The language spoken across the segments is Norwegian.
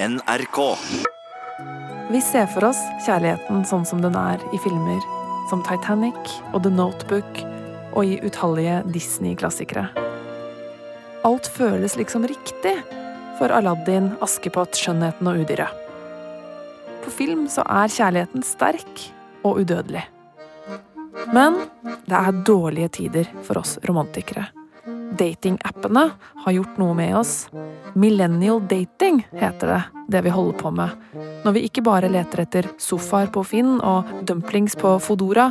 NRK. Vi ser for oss kjærligheten sånn som den er i filmer som Titanic og The Notebook og i utallige Disney-klassikere. Alt føles liksom riktig for Aladdin, Askepott, Skjønnheten og Udyret. På film så er kjærligheten sterk og udødelig. Men det er dårlige tider for oss romantikere. Datingappene har gjort noe med oss. Millennial dating heter det, det vi holder på med. Når vi ikke bare leter etter sofaer på Finn og dumplings på Fodora,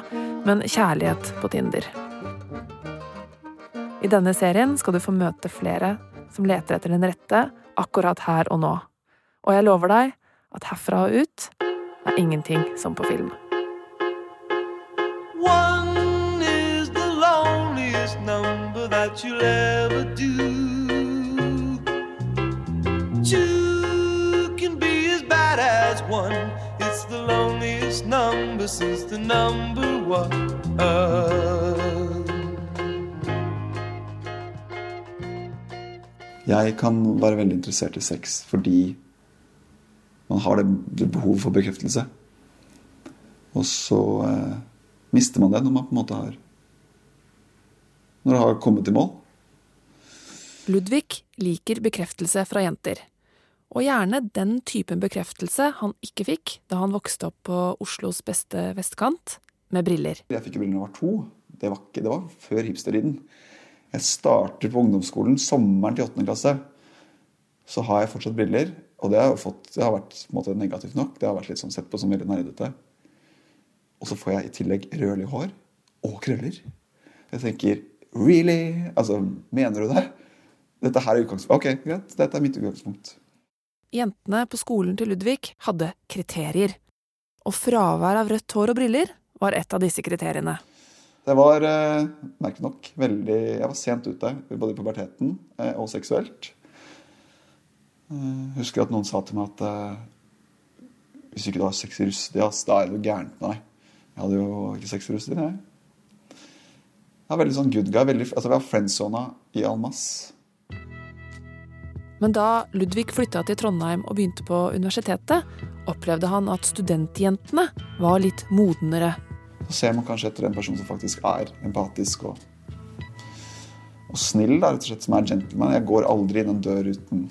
men kjærlighet på Tinder. I denne serien skal du få møte flere som leter etter den rette akkurat her og nå. Og jeg lover deg at herfra og ut er ingenting som på film. One is the loneliest number that you'll ever do. Two can be as bad as one. It's the loneliest number since the number one. Jeg kan være veldig interessert i sex fordi man har det, behovet for bekreftelse. Og så eh, mister man det når man på en måte har Når det har kommet til mål. Ludvig liker bekreftelse fra jenter. Og gjerne den typen bekreftelse han ikke fikk da han vokste opp på Oslos beste vestkant, med briller. Jeg fikk briller var to. Det var, ikke, det var før hipstertiden. Jeg starter på ungdomsskolen sommeren til åttende klasse. Så har jeg fortsatt briller. Og det har, fått, det har vært måte, negativt nok. Det har vært litt sånn sett på som veldig nerdete. Og så får jeg i tillegg rødlig hår og krøller. Jeg tenker really? Altså, mener du det? Dette her er utgangspunkt. Ok, greit. Dette er mitt utgangspunkt. Jentene på skolen til Ludvig hadde kriterier. Og fravær av rødt hår og briller var et av disse kriteriene. Det var eh, merkelig nok veldig Jeg var sent ute, både i puberteten eh, og seksuelt. Jeg husker at noen sa til meg at eh, hvis ikke du har sex i russetida, da er det noe gærent med deg. Jeg hadde jo ikke sex i russetida, jeg. Jeg var veldig sånn good guy. Veldig, altså, jeg var friendzona i Almas. Men da Ludvig flytta til Trondheim og begynte på universitetet, opplevde han at studentjentene var litt modnere. Så ser man kanskje etter en person som faktisk er empatisk og, og snill, da, rett og slett, som er gentleman. Jeg går aldri inn en dør uten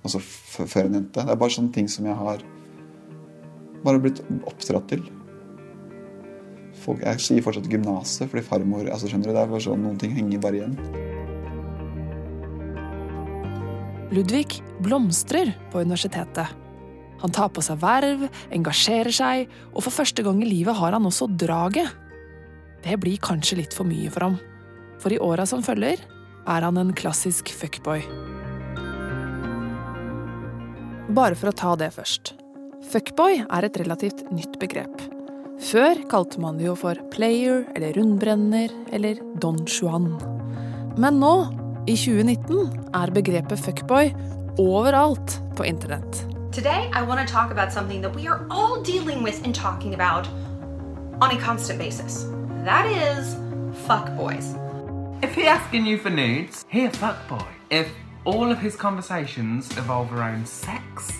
Altså før en jente. Det er bare sånne ting som jeg har bare blitt oppdratt til. Folk, jeg sier fortsatt gymnaset, fordi farmor altså skjønner du, det er bare sånn, Noen ting henger bare igjen. Ludvig blomstrer på universitetet. Han tar på seg verv, engasjerer seg, og for første gang i livet har han også draget. Det blir kanskje litt for mye for ham, for i åra som følger, er han en klassisk fuckboy. Bare for å ta det først. Fuckboy er et relativt nytt begrep. Før kalte man det jo for player eller rundbrenner eller Don Juan. Men nå, i 2019, er begrepet fuckboy overalt på internett. Today, I want to talk about something that we are all dealing with and talking about on a constant basis. That is fuckboys. If he asking you for nudes, he a fuckboy. If all of his conversations evolve around sex,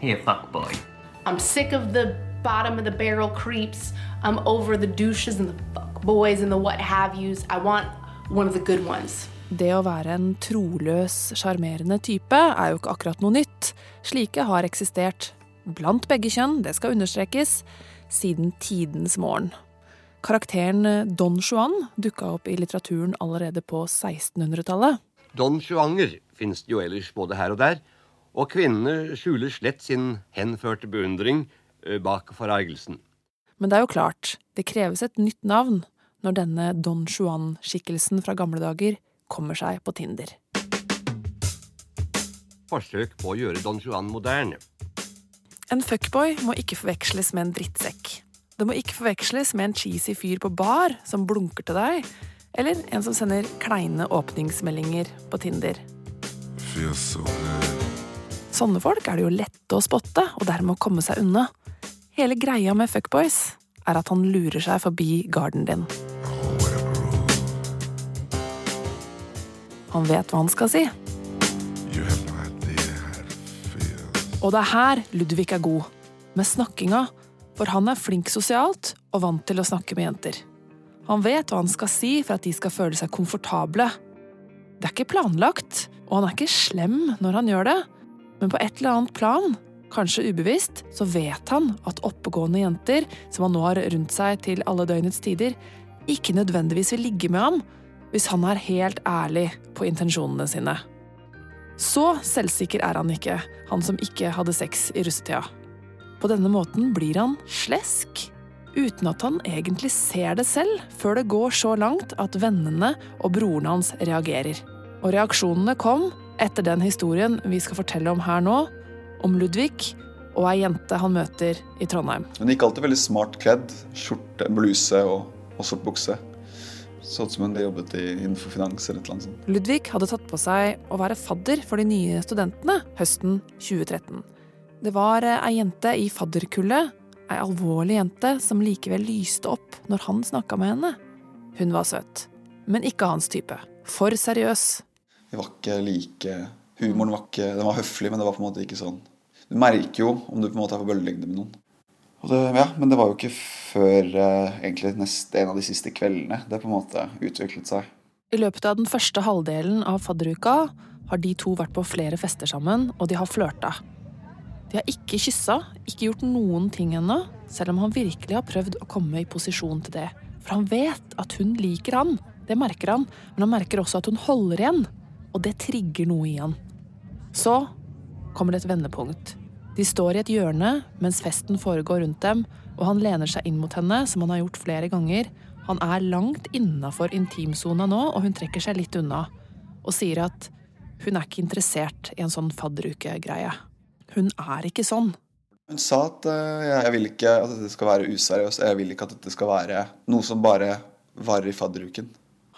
he a fuckboy. I'm sick of the bottom of the barrel creeps. I'm over the douches and the fuck boys and the what have yous. I want one of the good ones. Det å være en troløs, sjarmerende type er jo ikke akkurat noe nytt. Slike har eksistert blant begge kjønn, det skal understrekes, siden tidens morgen. Karakteren Don Juan dukka opp i litteraturen allerede på 1600-tallet. Don Juaner finnes det jo ellers både her og der, og kvinnene skjuler slett sin henførte beundring eh, bak forargelsen. Men det er jo klart, det kreves et nytt navn når denne Don Juan-skikkelsen fra gamle dager kommer seg på Tinder. Forsøk på å gjøre Don Juan moderne. En fuckboy må ikke forveksles med en drittsekk. Det må ikke forveksles med en cheesy fyr på bar som blunker til deg, eller en som sender kleine åpningsmeldinger på Tinder. Sånne folk er det jo lette å spotte, og dermed å komme seg unna. Hele greia med fuckboys er at han lurer seg forbi garden din. Han vet hva han skal si. Og det er her Ludvig er god. Med snakkinga. For han er flink sosialt og vant til å snakke med jenter. Han vet hva han skal si for at de skal føle seg komfortable. Det er ikke planlagt, og han er ikke slem når han gjør det. Men på et eller annet plan, kanskje ubevisst, så vet han at oppegående jenter som han nå har rundt seg til alle døgnets tider, ikke nødvendigvis vil ligge med ham hvis han er helt ærlig på intensjonene sine. Så selvsikker er han ikke, han som ikke hadde sex i russetida. På denne måten blir han slesk, uten at han egentlig ser det selv, før det går så langt at vennene og broren hans reagerer. Og reaksjonene kom etter den historien vi skal fortelle om her nå, om Ludvig og ei jente han møter i Trondheim. Hun gikk alltid veldig smart kledd. Skjorte, bluse og, og sort bukse. Så ut som hun jobbet i, innenfor finans eller et eller annet sånt. Ludvig hadde tatt på seg å være fadder for de nye studentene høsten 2013. Det var eh, ei jente i fadderkullet, ei alvorlig jente, som likevel lyste opp når han snakka med henne. Hun var søt, men ikke hans type. For seriøs. Vi var ikke like Humoren var ikke Den var høflig, men det var på en måte ikke sånn Du merker jo om du på en måte er på bølgelengde med noen. Det, ja, men det var jo ikke før eh, egentlig neste, en av de siste kveldene det på en måte utviklet seg. I løpet av den første halvdelen av fadderuka har de to vært på flere fester sammen, og de har flørta. De har ikke kyssa, ikke gjort noen ting ennå, selv om han virkelig har prøvd å komme i posisjon til det. For han vet at hun liker han, det merker han, men han merker også at hun holder igjen, og det trigger noe i han. Så kommer det et vendepunkt. De står i et hjørne mens festen foregår rundt dem, og han lener seg inn mot henne, som han har gjort flere ganger. Han er langt innafor intimsona nå, og hun trekker seg litt unna. Og sier at hun er ikke interessert i en sånn fadderukegreie. Hun er ikke sånn. Hun sa at eh, jeg vil ikke at dette skal være useriøst. Jeg vil ikke at dette skal være noe som bare varer i fadderuken.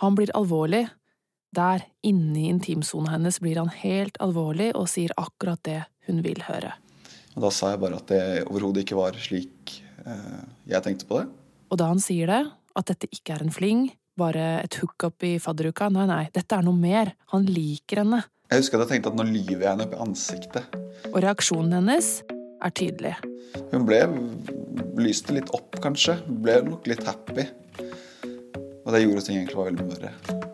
Han blir alvorlig. Der, inne i intimsona hennes, blir han helt alvorlig og sier akkurat det hun vil høre. Og da sa jeg bare at det overhodet ikke var slik eh, jeg tenkte på det. Og da han sier det, at dette ikke er en fling, bare et hookup i fadderuka, nei, nei, dette er noe mer. Han liker henne. Jeg husker at jeg tenkte at nå lyver jeg henne opp i ansiktet. Og reaksjonen hennes er tydelig. Hun ble lyste litt opp, kanskje. Ble nok litt happy. Og det gjorde ting egentlig var veldig mye verre.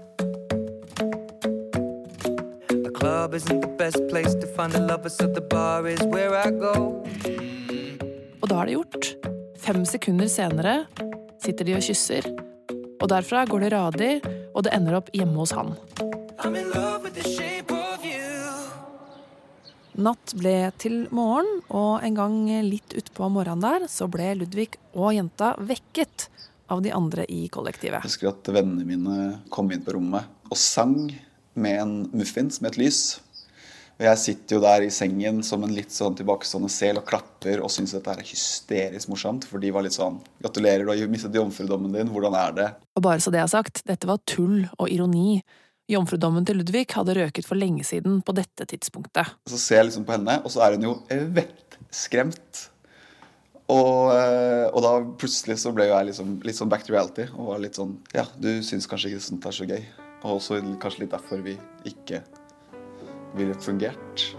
Club isn't the best place to find a lover, so the bar is where I go. Og da er det gjort. Fem sekunder senere sitter de og kysser. Og derfra går det radig, og det ender opp hjemme hos han. I'm in love with the shape of you. Natt ble til morgen, og en gang litt utpå morgenen der, så ble Ludvig og jenta vekket av de andre i kollektivet. Jeg husker at vennene mine kom inn på rommet og sang med en muffins med et lys. Og jeg sitter jo der i sengen som en litt sånn tilbakestående sel og klapper og syns dette er hysterisk morsomt. For de var litt sånn Gratulerer, du har mistet jomfrudommen din. Hvordan er det? Og bare så det er sagt, dette var tull og ironi. Jomfrudommen til Ludvig hadde røket for lenge siden på dette tidspunktet. Så ser jeg liksom på henne, og så er hun jo vettskremt. Og, eh, og da plutselig så ble jeg liksom litt sånn back to reality. Og var litt sånn Ja, du syns kanskje ikke sånt er så gøy. Og også kanskje litt derfor vi ikke ville fungert.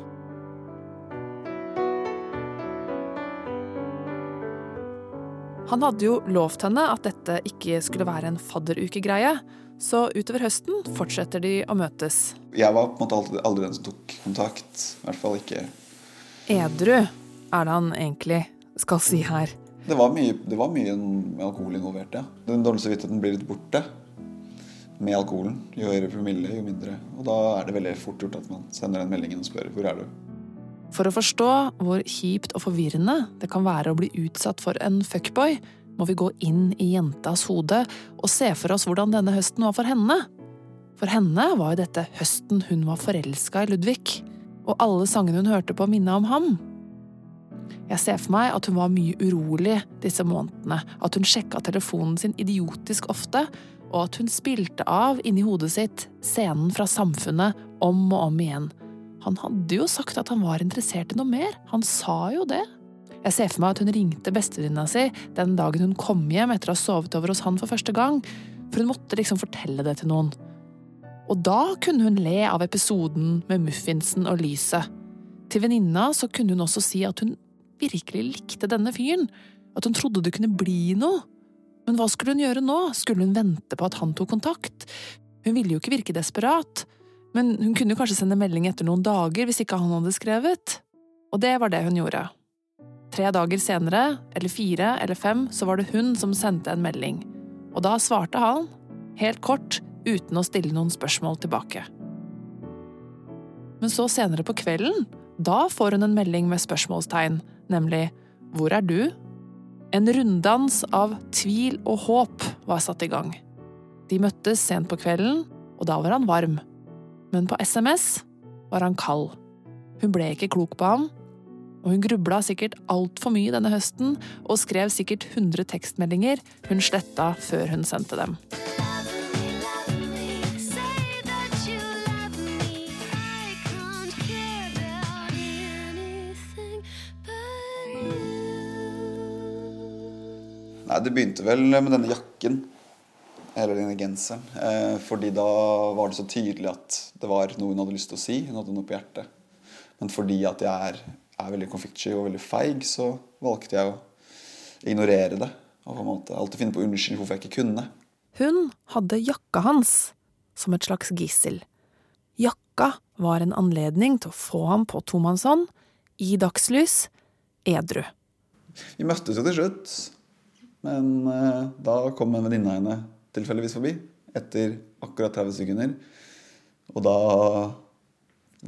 Han hadde jo lovt henne at dette ikke skulle være en fadderukegreie, så utover høsten fortsetter de å møtes. Jeg var på en måte aldri, aldri den som tok kontakt. I hvert fall ikke Edru er det han egentlig skal si her. Det var mye, det var mye alkohol involvert, ja. Den dårlige samvittigheten blir litt borte med alkoholen. Jo høyere promille, jo mindre. Og da er det veldig fort gjort at man sender den meldingen og spør hvor er du. For å forstå hvor kjipt og forvirrende det kan være å bli utsatt for en fuckboy, må vi gå inn i jentas hode og se for oss hvordan denne høsten var for henne. For henne var jo dette høsten hun var forelska i Ludvig, og alle sangene hun hørte på, minna om ham. Jeg ser for meg at hun var mye urolig disse månedene, at hun sjekka telefonen sin idiotisk ofte, og at hun spilte av inni hodet sitt scenen fra Samfunnet om og om igjen. Han hadde jo sagt at han var interessert i noe mer, han sa jo det. Jeg ser for meg at hun ringte bestevenninna si den dagen hun kom hjem etter å ha sovet over hos han for første gang, for hun måtte liksom fortelle det til noen. Og da kunne hun le av episoden med muffinsen og lyset. Til venninna så kunne hun også si at hun virkelig likte denne fyren. At hun trodde det kunne bli noe. Men hva skulle hun gjøre nå? Skulle hun vente på at han tok kontakt? Hun ville jo ikke virke desperat, men hun kunne kanskje sende melding etter noen dager hvis ikke han hadde skrevet. Og det var det hun gjorde. Tre dager senere, eller fire eller fem, så var det hun som sendte en melding. Og da svarte han, helt kort, uten å stille noen spørsmål tilbake. Men så senere på kvelden, da får hun en melding med spørsmålstegn, nemlig Hvor er du? En runddans av tvil og håp var satt i gang. De møttes sent på kvelden, og da var han varm. Men på SMS var han kald. Hun ble ikke klok på ham, og hun grubla sikkert altfor mye denne høsten og skrev sikkert 100 tekstmeldinger hun sletta før hun sendte dem. Nei, det begynte vel med denne jakken. Eller denne genseren. Eh, fordi da var det så tydelig at det var noe hun hadde lyst til å si. Hun hadde noe på hjertet. Men fordi at jeg er, er veldig konfliktsky og veldig feig, så valgte jeg å ignorere det. Og på en måte alltid finne på unnskyld hvorfor jeg ikke kunne. Hun hadde jakka hans som et slags gissel. Jakka var en anledning til å få ham på tomannshånd, i dagslys, edru. Vi møttes jo til slutt. Men eh, da kom en venninne av henne tilfeldigvis forbi. Etter akkurat 30 sekunder. Og da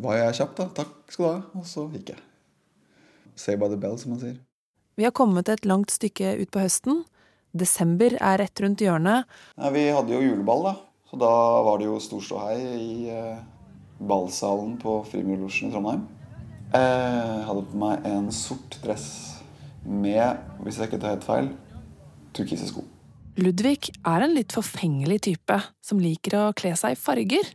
var jeg kjapp, da. Takk skal du ha. Og så gikk jeg. Say by the bell, som man sier. Vi har kommet et langt stykke ut på høsten. Desember er rett rundt hjørnet. Ja, vi hadde jo juleball, da. Så da var det jo stor ståhei i eh, ballsalen på Frimurlosjen i Trondheim. Jeg hadde på meg en sort dress med, hvis jeg ikke tar helt feil, turkise sko. Ludvig er en litt forfengelig type som liker å kle seg i farger.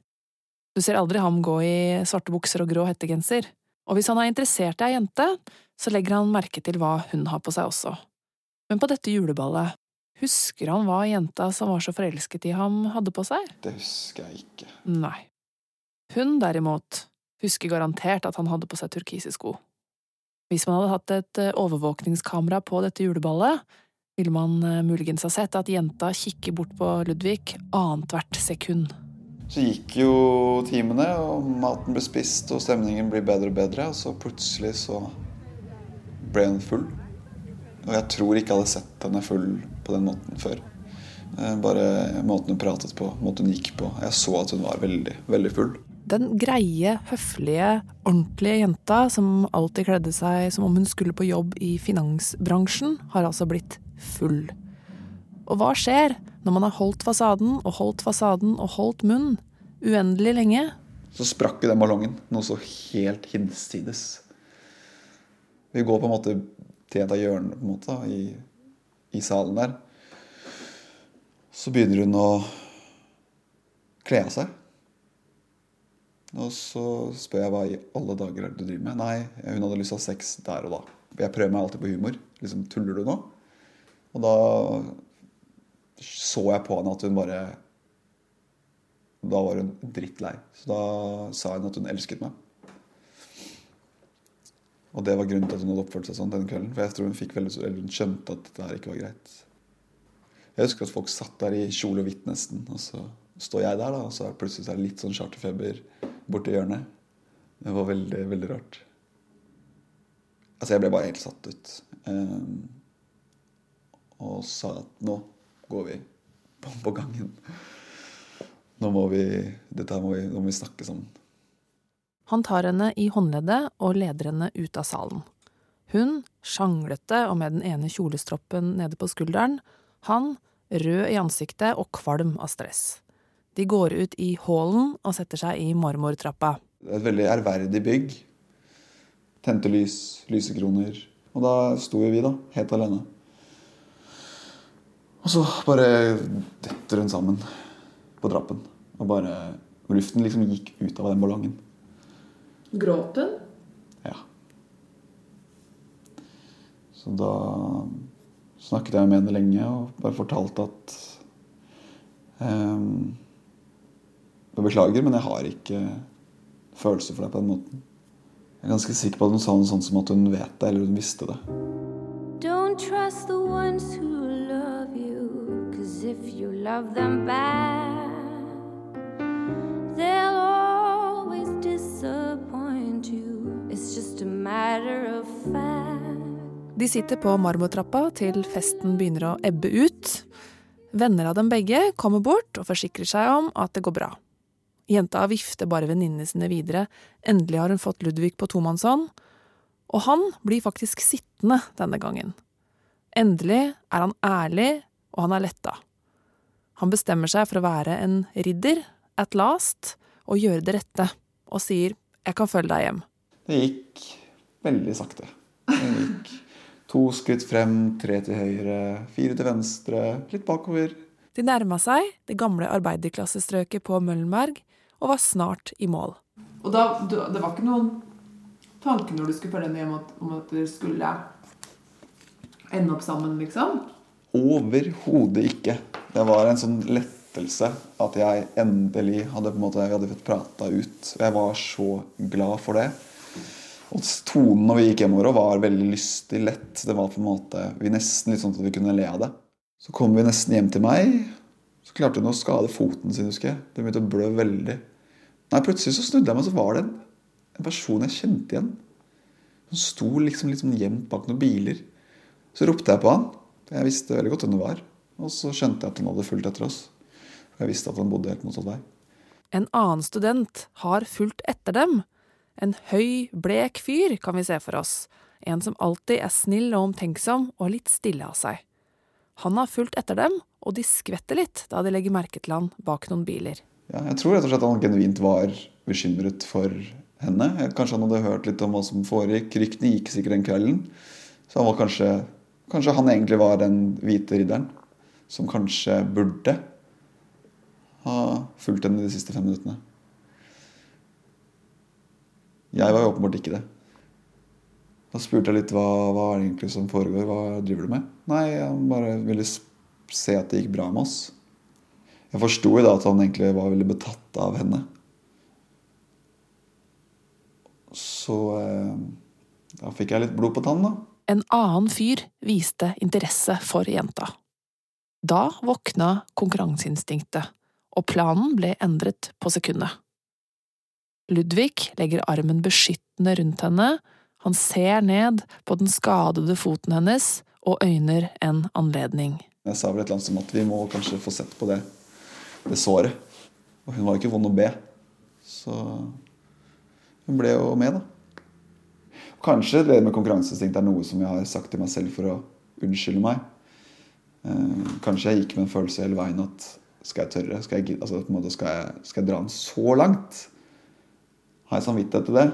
Du ser aldri ham gå i svarte bukser og grå hettegenser. Og hvis han er interessert i ei jente, så legger han merke til hva hun har på seg også. Men på dette juleballet, husker han hva jenta som var så forelsket i ham, hadde på seg? Det husker jeg ikke. Nei. Hun derimot husker garantert at han hadde på seg turkise sko. Hvis man hadde hatt et eh, overvåkningskamera på dette juleballet, ville man eh, muligens ha sett at jenta kikker bort på Ludvig annethvert sekund. Så gikk jo timene, og maten ble spist, og stemningen ble bedre og bedre. Og så plutselig så ble hun full. Og jeg tror ikke jeg hadde sett henne full på den måten før. Eh, Bare måten hun pratet på, måten hun gikk på. Jeg så at hun var veldig, veldig full. Den greie, høflige, ordentlige jenta som alltid kledde seg som om hun skulle på jobb i finansbransjen, har altså blitt full. Og hva skjer når man har holdt fasaden og holdt fasaden og holdt munn uendelig lenge? Så sprakk jo den ballongen, noe så helt hinsides. Vi går på en måte til et av hjørnene på en måte, i, i salen der. Så begynner hun å kle av seg. Og så spør jeg hva i alle dager er det du driver med. Nei, hun hadde lyst til å ha sex der og da. Jeg prøver meg alltid på humor. Liksom, tuller du nå? Og da så jeg på henne at hun bare Da var hun drittlei. Så da sa hun at hun elsket meg. Og det var grunnen til at hun hadde oppført seg sånn den kvelden. For jeg tror hun, fikk veldig, eller hun skjønte at dette her ikke var greit. Jeg husker at folk satt der i kjole og hvitt nesten, og så står jeg der, da, og så er plutselig så er det litt sånn charterfeber borti hjørnet. Det var veldig, veldig rart. Altså, jeg ble bare helt satt ut. Um, og sa at nå går vi på, på gangen. Nå må vi Dette må vi, nå må vi snakke sammen. Han tar henne i håndleddet og leder henne ut av salen. Hun, sjanglete og med den ene kjolestroppen nede på skulderen, han, rød i ansiktet og kvalm av stress. De går ut i hallen og setter seg i marmortrappa. Det er et veldig ærverdig bygg. Tente lys, lysekroner. Og da sto jo vi, da, helt alene. Og så bare detter hun sammen på trappen. Og bare Luften liksom gikk ut av den ballongen. Gråt hun? Ja. Så da snakket jeg med henne lenge og bare fortalte at um, Jeg beklager, men jeg har ikke følelser for deg på den måten. Jeg er ganske sikker på at hun sa noe sånt som at hun vet det, eller hun visste det. Don't trust the ones who if you love them back, they'll always disappoint you. It's just a matter of fact. De sitter på marmortrappa til festen begynner å ebbe ut. Venner av dem begge kommer bort og forsikrer seg om at det går bra. Jenta vifter bare venninnene sine videre, endelig har hun fått Ludvig på tomannshånd. Og han blir faktisk sittende denne gangen. Endelig er han ærlig, og han er letta. Han bestemmer seg for å være en ridder, at last, og gjøre det rette, og sier 'jeg kan følge deg hjem'. Det gikk veldig sakte. Det gikk to skritt frem, tre til høyre, fire til venstre, litt bakover. De nærma seg det gamle arbeiderklassestrøket på Møllenberg og var snart i mål. Og da, det var ikke noen tanke når du skulle følge henne hjem at, om at dere skulle ende opp sammen, liksom? Overhodet ikke. Det var en sånn lettelse at jeg endelig hadde på en måte, jeg hadde fått prata ut. Og Jeg var så glad for det. Og tonen når vi gikk hjemover var veldig lystig, lett. Det var på en måte, vi nesten litt sånn at vi kunne le av det. Så kom vi nesten hjem til meg. Så klarte hun å skade foten sin, husker jeg. Det begynte å blø veldig. Nei, Plutselig så snudde jeg meg, så var det en, en person jeg kjente igjen. Hun sto liksom litt sånn gjemt bak noen biler. Så ropte jeg på han. Jeg visste veldig godt hvem det var. Og så skjønte jeg at han hadde fulgt etter oss. For jeg visste at han bodde helt motsatt vei. En annen student har fulgt etter dem. En høy, blek fyr, kan vi se for oss. En som alltid er snill og omtenksom og litt stille av seg. Han har fulgt etter dem, og de skvetter litt da de legger merke til han bak noen biler. Ja, jeg tror rett og slett han genuint var bekymret for henne. Kanskje han hadde hørt litt om hva som foregikk. Ryktene gikk sikkert den kvelden. Så han var kanskje, kanskje han egentlig var den hvite ridderen som kanskje burde ha fulgt henne de siste fem minuttene. Jeg var jo åpenbart ikke det. Da spurte jeg litt hva, hva er det egentlig som foregår, hva driver du med? Nei, han bare ville se at det gikk bra med oss. Jeg forsto jo da at han egentlig var veldig betatt av henne. Så eh, da fikk jeg litt blod på tannen, da. En annen fyr viste interesse for jenta. Da våkna konkurranseinstinktet, og planen ble endret på sekundet. Ludvig legger armen beskyttende rundt henne, han ser ned på den skadede foten hennes og øyner en anledning. Jeg sa vel et eller annet som at vi må kanskje få sett på det, det såret. Og hun var jo ikke vond å be. Så hun ble jo med, da. Kanskje det med konkurranseinstinkt er noe som jeg har sagt til meg selv for å unnskylde meg. Eh, Kanskje jeg gikk med en følelse hele veien at skal jeg tørre? Skal jeg, altså, måte, skal jeg, skal jeg dra den så langt? Har jeg samvittighet til det?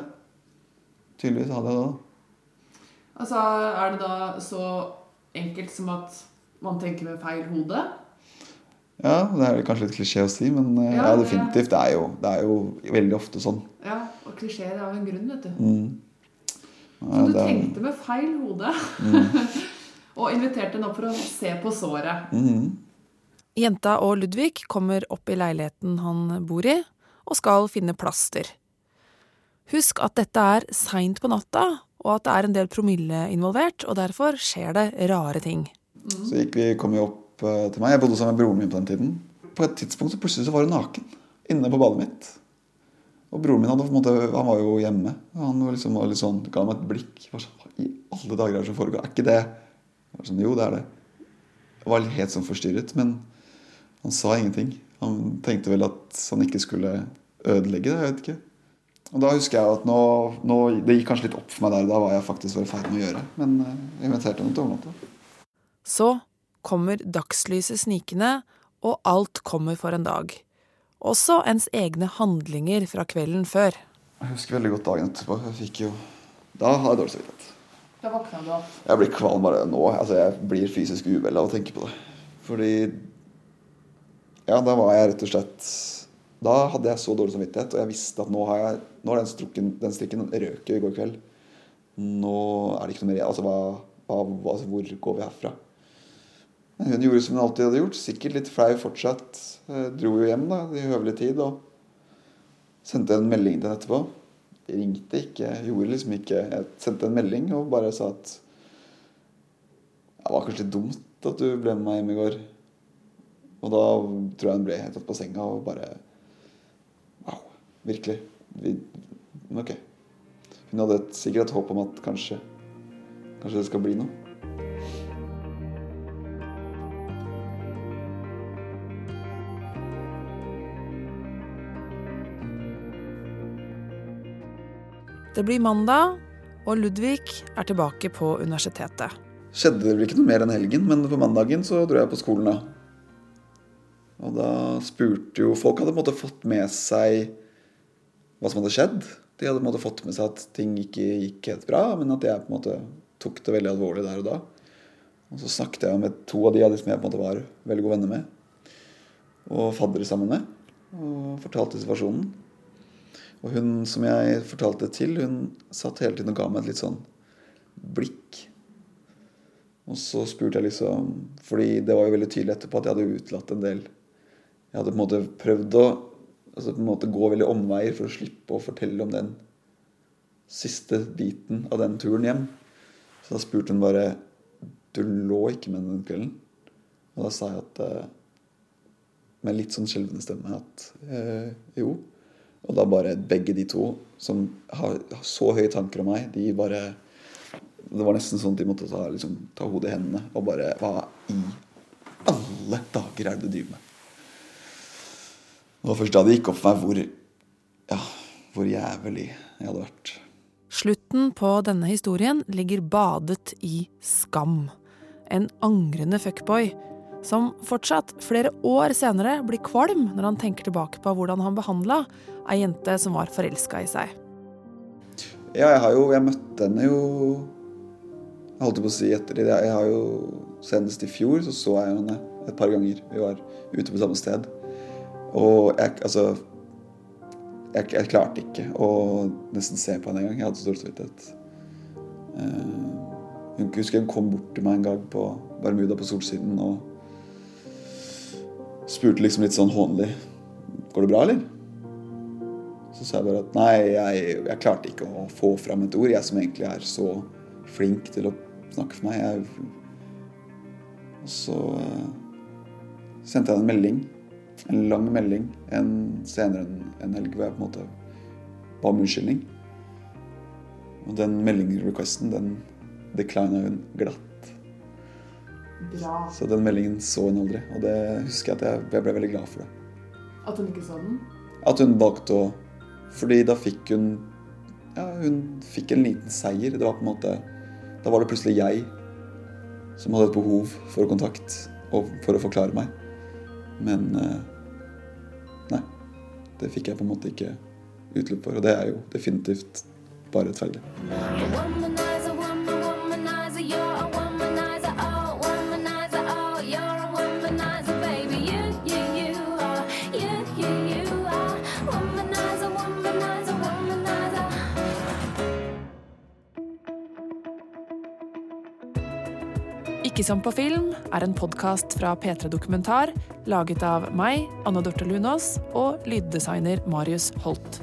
Tydeligvis hadde jeg det. da. Altså, Er det da så enkelt som at man tenker med feil hode? Ja, Det er kanskje litt klisjé å si, men eh, Ja, ja, definitivt. Det er, jo, det er jo veldig ofte sånn. Ja, og klisjeer er jo en grunn, vet du. Mm. Ja, Så du er- tenkte med feil hode. og inviterte henne opp for å se på såret. Mhm. Jenta og Ludvig kommer opp i leiligheten han bor i, og skal finne plaster. Husk at dette er seint på natta, og at det er en del promille involvert, og derfor skjer det rare ting. Så gikk vi, kom vi opp eh, til meg. Jeg bodde sammen med broren min på den tiden. På et tidspunkt så plutselig så var hun naken inne på badet mitt. Og broren min hadde på en måte, han var jo hjemme. Han var liksom, var litt sånn, ga meg et blikk. Var sånn, Hva i alle dager er det som foregår? Er ikke det Jeg sånn, Jo, det er det. Jeg var helt sånn forstyrret, men han sa ingenting. Han tenkte vel at han ikke skulle ødelegge det. jeg vet ikke. Og da husker jeg at nå, nå Det gikk kanskje litt opp for meg der. Da var jeg faktisk var i ferd med å gjøre. Men eh, jeg inviterte henne til overnatte. Så kommer dagslyset snikende, og alt kommer for en dag. Også ens egne handlinger fra kvelden før. Jeg husker veldig godt dagen etterpå. Jeg fikk jo Da hadde jeg dårlig samvittighet. Da våkna du opp. Jeg blir kvalm bare nå. Altså, jeg blir fysisk uvel av å tenke på det. Fordi Ja, da var jeg rett og slett Da hadde jeg så dårlig samvittighet, og jeg visste at nå har jeg Nå har den, strukken, den strikken røket i går kveld. Nå er det ikke noe mer Altså, hva, hva, altså, hvor går vi herfra? Men hun gjorde som hun alltid hadde gjort. Sikkert litt flau fortsatt. Eh, dro jo hjem da, i høvelig tid og sendte en melding til henne etterpå. Ringte ikke, gjorde liksom ikke Jeg sendte en melding og bare sa at det var kanskje dumt at du ble med meg hjem i går. Og da tror jeg hun ble helt tatt på senga og bare Wow. Virkelig. Vi, ok. Hun hadde et, sikkert håp om at kanskje Kanskje det skal bli noe. Det blir mandag, og Ludvig er tilbake på universitetet. Skjedde det vel ikke noe mer enn helgen, men på mandagen så dro jeg på skolen da. Og da spurte jo Folk hadde på en måte fått med seg hva som hadde skjedd. De hadde på en måte fått med seg at ting ikke gikk helt bra, men at jeg på en måte tok det veldig alvorlig der og da. Og så snakket jeg med to av de av de som jeg på en måte var veldig gode venner med. Og faddere sammen med. Og fortalte situasjonen. Og hun som jeg fortalte til, hun satt hele tiden og ga meg et litt sånn blikk. Og så spurte jeg liksom Fordi det var jo veldig tydelig etterpå at jeg hadde utelatt en del Jeg hadde på en måte prøvd å altså på en måte gå veldig omveier for å slippe å fortelle om den siste biten av den turen hjem. Så da spurte hun bare Du lå ikke med den kvelden? Og da sa jeg at eh, Med litt sånn skjelvende stemme at eh, jo. Og da bare begge de to, som har så høye tanker om meg, de bare Det var nesten sånn at de måtte ta, liksom, ta hodet i hendene og bare Hva i alle dager er det du driver med? Det var først da det gikk opp for meg hvor Ja, hvor jævlig jeg hadde vært. Slutten på denne historien ligger badet i skam. En angrende fuckboy som fortsatt, flere år senere, blir kvalm når han tenker tilbake på hvordan han behandla ei jente som var forelska i seg. Ja, jeg har jo Jeg møtte henne jo Jeg holdt på å si etter det. Jeg har jo Senest i fjor så så jeg henne et par ganger. Vi var ute på samme sted. Og jeg altså jeg, jeg klarte ikke å nesten se på henne engang. Jeg hadde så dårlig samvittighet. Uh, jeg husker hun kom bort til meg en gang på Bermuda på Solsiden og spurte liksom litt sånn hånlig Går det bra, eller? Så sa jeg bare at nei, jeg, jeg klarte ikke å få fram et ord, jeg som egentlig er så flink til å snakke for meg. Jeg, og så uh, sendte jeg en melding, en lang melding, en, senere en, en helg hvor jeg på en måte ba om unnskyldning. Og den meldingrequesten, den declina hun glatt. Bra. Så den meldingen så hun aldri. Og det husker jeg at jeg, jeg ble veldig glad for det. At hun ikke så den? At hun valgte å Fordi da fikk hun Ja, hun fikk en liten seier. Det var på en måte Da var det plutselig jeg som hadde et behov for kontakt og for å forklare meg. Men eh, Nei. Det fikk jeg på en måte ikke utløp for. Og det er jo definitivt bare rettferdig. Ikke som på film er en podkast fra P3 Dokumentar laget av meg, Anne Dorte Lunås, og lyddesigner Marius Holt.